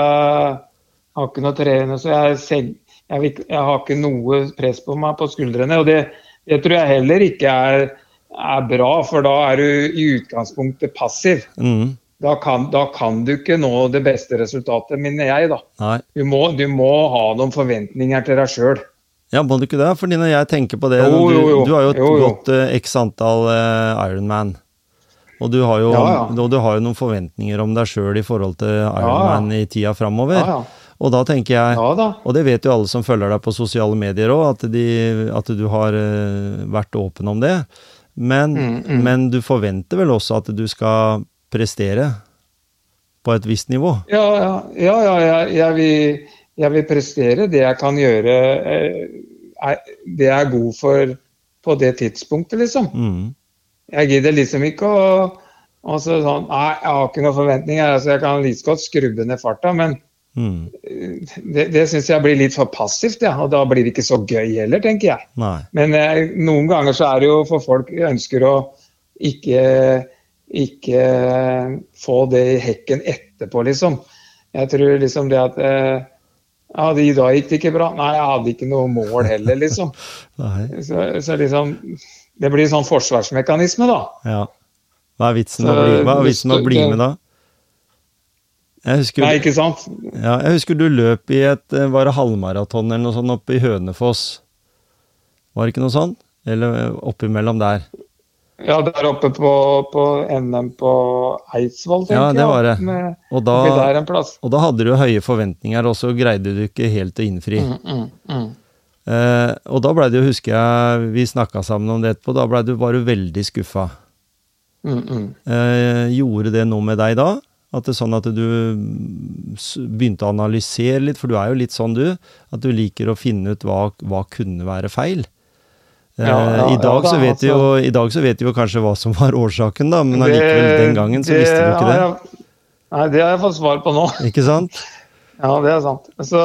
har ikke noe trening. Så jeg, selv, jeg, vil jeg har ikke noe press på meg på skuldrene. Og det, det tror jeg heller ikke er, er bra, for da er du i utgangspunktet passiv. Mm. Da kan, da kan du ikke nå det beste resultatet, mener jeg. da. Du må, du må ha noen forventninger til deg sjøl. Ja, må du ikke det? Fordi når jeg tenker på det Jo, du, jo, jo. du har jo, Jo, jo. gått eh, x antall uh, Ironman. Og du har jo, Ja, ja. du har jo noen forventninger om deg sjøl i forhold til Ironman i tida framover. Ja, ja. Og da tenker jeg ja. Og det vet jo alle som følger deg på sosiale medier òg, at, at du har eh, vært åpen om det. Men, Mm, mm. men du forventer vel også at du skal prestere på et visst nivå? Ja, ja, ja, ja jeg, jeg, vil, jeg vil prestere det jeg kan gjøre. eh, det jeg er god for på det tidspunktet, liksom. Mm. Jeg gidder liksom ikke å og så sånn, Nei, jeg har ikke noen forventninger. altså Jeg kan like godt skrubbe ned farta, men Mm. det, det syns jeg blir litt for passivt. Ja, og da blir det ikke så gøy heller, tenker jeg. Nei. Men eh, noen ganger så er det jo for folk ønsker å ikke, ikke få det i hekken etterpå, liksom. Jeg tror liksom det at eh, ja, de, I dag gikk det ikke bra. Nei, jeg hadde ikke noe mål heller, liksom. Så, så liksom Det blir sånn forsvarsmekanisme, da. Ja. Hva er vitsen med å bli, hva er vitsen med å bli med da? Jeg husker, Nei, ikke sant? ja, jeg husker du løp i et eh, var det halvmaraton eller noe sånt oppe i Hønefoss. Var det ikke noe sånt? Eller eh, oppimellom der? Ja, der oppe på, på NM på Eidsvoll, tenker jeg. Ja, det var det. Med, Og da, og da hadde du høye forventninger, og så greide du ikke helt å innfri. Mm, mm, mm. Eh, og da blei det jo, husker jeg, vi snakka sammen om det etterpå, da blei du, du veldig skuffa. Mm, mm. Uh, gjorde det noe med deg da? At det er sånn at du begynte å analysere litt, for du er jo litt sånn du, at du liker å finne ut hva, hva kunne være feil. Eh, Ja, ja, i, dag ja da, så vet vi jo, altså. I dag så vet du jo kanskje hva som var årsaken, da, men allikevel den gangen så visste du ikke det. Nei, det har jeg fått svar på nå. Ikke sant? Ja, det er sant. Så,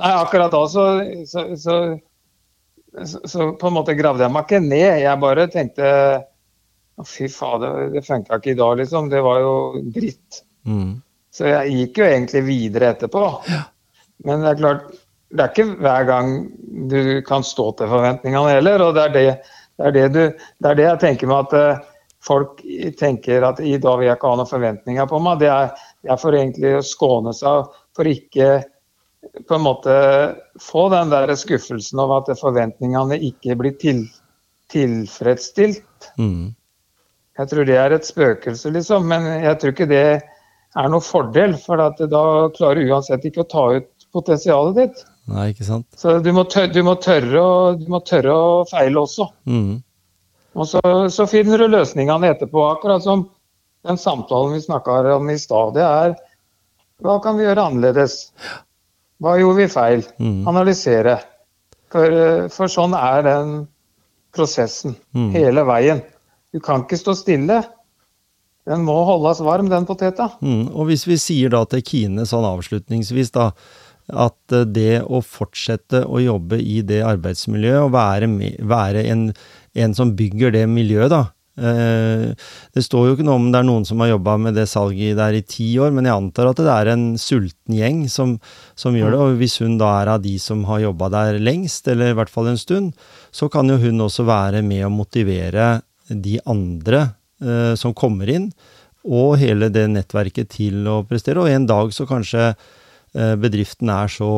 nei, akkurat da så, så, så, så, så på en måte gravde jeg meg ikke ned. Jeg bare tenkte fy fader, det funka ikke i dag, liksom. Det var jo dritt. Mm. Så jeg gikk jo egentlig videre etterpå. Men det er klart, det er ikke hver gang du kan stå til forventningene heller. Og det er det, det, er det, du, det, er det jeg tenker med at eh, folk tenker at i dag vil jeg ikke ha noen forventninger på meg. Det er, det er for egentlig å skåne seg for ikke på en måte få den der skuffelsen over at forventningene ikke blir til, tilfredsstilt. Mm. Jeg tror det er et spøkelse, liksom. Men jeg tror ikke det er noen fordel, for at da klarer du uansett ikke å ta ut potensialet ditt. Nei, ikke sant? Så du må tørre, du må tørre, å, du må tørre å feile også. Mm. Og så, så finner du løsningene etterpå. Akkurat som den samtalen vi snakka om i stad. Det er hva kan vi gjøre annerledes? Hva gjorde vi feil? Mm. Analysere. For, eh, for sånn er den prosessen Mm. hele veien. Du kan ikke stå stille. Den må holdes varm, den poteta. Mm. Og hvis vi sier da til Kine sånn avslutningsvis da, at eh, det å fortsette å jobbe i det arbeidsmiljøet, og være, med, være en, en som bygger det miljøet, da. Eh, det står jo ikke noe om det er noen som har jobba med det salget der i ti år, men jeg antar at det er en sulten gjeng som, som gjør det. Og hvis hun da er av de som har jobba der lengst, eller i hvert fall en stund, så kan jo hun også være med å motivere de andre eh, som kommer inn, og hele det nettverket til å prestere. Og en dag så kanskje eh, bedriften er så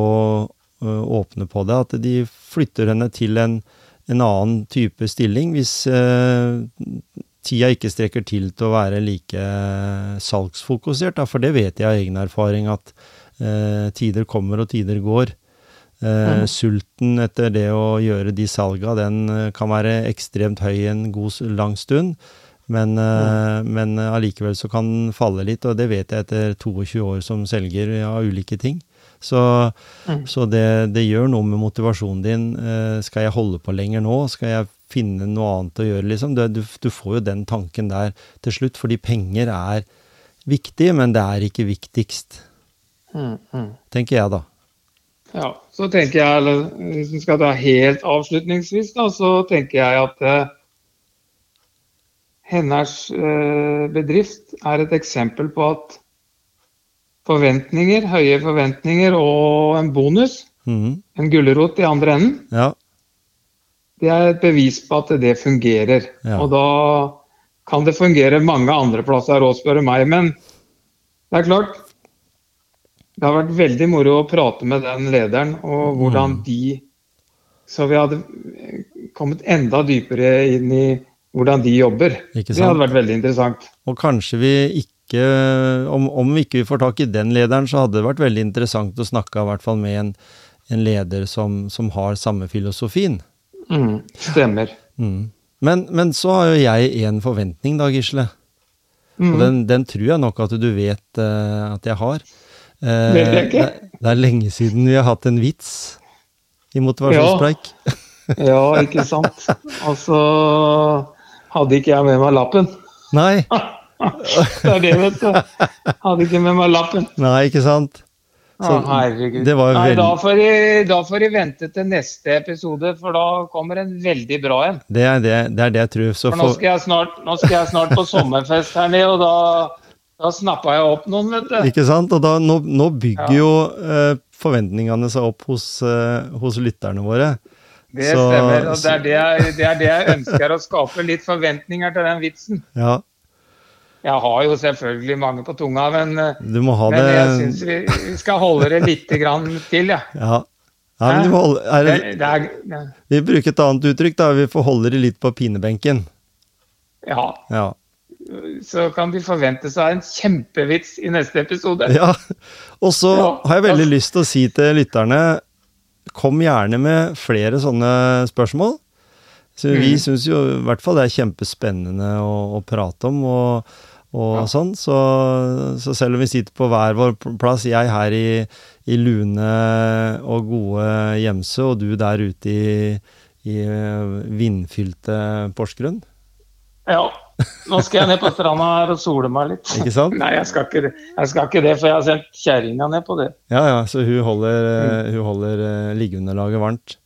eh, åpne på det at de flytter henne til en, en annen type stilling, hvis eh, tida ikke strekker til til å være like salgsfokusert. Da. For det vet jeg av egen erfaring, at eh, tider kommer og tider går. Eh, Sulten etter det å gjøre de salga, den eh, kan være ekstremt høy en god lang stund. Men, eh, men allikevel så kan den falle litt, og det vet jeg etter 22 år som selger av ulike ting. Så, Mm. så det, det gjør noe med motivasjonen din. Eh, skal jeg holde på lenger nå? Skal jeg finne noe annet å gjøre, liksom. Du, du, du får jo den tanken der til slutt, fordi penger er viktig, men det er ikke viktigst. Mm, mm. Tenker jeg, da. Ja, så tenker jeg, eller hvis vi skal ta helt avslutningsvis, da, så tenker jeg at eh, hennes eh, bedrift er et eksempel på at forventninger, høye forventninger og en bonus, mm. en gulrot i andre enden, Ja. det er et bevis på at det fungerer. Ja. Og da kan det fungere mange andre plasser òg, spør du meg. Men det er klart, det har vært veldig moro å prate med den lederen, og hvordan Mm. de Så vi hadde kommet enda dypere inn i hvordan de jobber. Det hadde vært veldig interessant. Og kanskje vi ikke om, om vi ikke får tak i den lederen, så hadde det vært veldig interessant å snakke i hvert fall med en, en leder som, som har samme filosofien. Mm, stemmer. Mm. Men, men så har jo jeg en forventning da, Gisle. Mm. Og den, den tror jeg nok at du vet uh, at jeg har. Uh, det, ikke. Det, det er lenge siden vi har hatt en vits i motivasjonspreik. Ja, ikke sant. Altså hadde ikke jeg med meg lappen. Nei, Det er det, vet du. Hadde ikke med meg lappen. nei, ikke sant? Så ah, herregud. det var jo Nei, da får, de, da får de vente til neste episode, for da kommer en veldig bra en. Det er det, det, er det jeg tror. Så For nå skal jeg snart, nå skal jeg snart på sommerfest her nede, og da, da snappa jeg opp noen, vet du. ikke sant? Og da, nå, nå bygger Ja. jo eh, forventningene seg opp hos, eh, hos lytterne våre. Det stemmer. og det er det, jeg, det er det jeg ønsker, å skape litt forventninger til den vitsen. Ja, Jeg har jo selvfølgelig mange på tunga, men, du må ha men jeg syns vi, vi skal holde det lite grann til. Ja. ja men du må holde, Det, det- det er, det, vi bruker et annet uttrykk, da. Vi får holde det litt på pinebenken. ja, Ja. så kan de forvente seg en kjempevits i neste episode. ja. Og så Ja, har jeg veldig lyst til å si til lytterne Kom gjerne med flere sånne spørsmål. Så vi Mm. syns jo i hvert fall det er kjempespennende å, å prate om og, og Ja. sånn. Så, så selv om vi sitter på hver vår plass, jeg her i, i lune og gode Gjemse, og du der ute i, i eh, vindfylte Porsgrunn, Ja. Nå skal jeg ned på stranda her og sole meg litt. ikke sant? Nei, jeg skal ikke, det. jeg skal ikke det, for jeg har sendt kjerringa ned på det. Ja ja, så hun holder, eh, hun holder eh, liggeunderlaget varmt.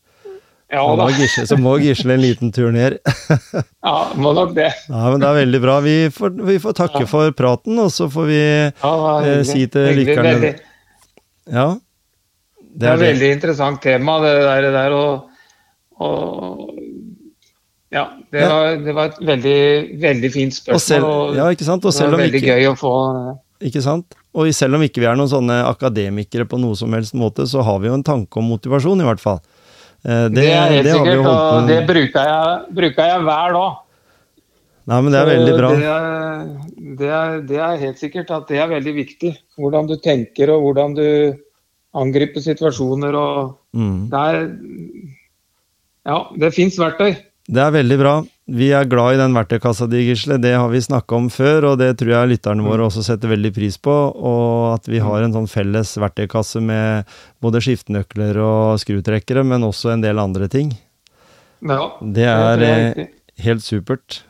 Ja da. må Gisle, så må Gisle en liten tur ned. Ja, må nok det. Ja, men det er veldig bra. Vi får, vi får takke Ja. for praten, og så får vi Ja, Eh, si til lytterne- Ja. Det er et veldig interessant tema, det der, det der og, og Ja, det Ja. var, det var et veldig, veldig fint Og spørsmål. selv, ja, ikke sant? Og det selv om veldig ikke, gøy å få ikke sant? Og selv om ikke vi er noen sånne akademikere på noe som helst måte, så har vi jo en tanke om motivasjon, i hvert fall. Eh, Det, er helt det sikkert, og det bruker jeg, bruker jeg hver dag. Nei, men det er veldig bra. Det er, det, er, det er helt sikkert at det er veldig viktig. Hvordan du tenker og hvordan du angriper situasjoner. og Mm. Det er Ja, det fins verktøy. Det er veldig bra. Vi er glad i den verktøykassa di, Gisle. Det har vi snakka om før, og det tror jeg lytterne våre også setter veldig pris på. Og at vi har en sånn felles verktøykasse med både skiftenøkler og skrutrekkere, men også en del andre ting. Ja, Det det er det er eh, helt supert.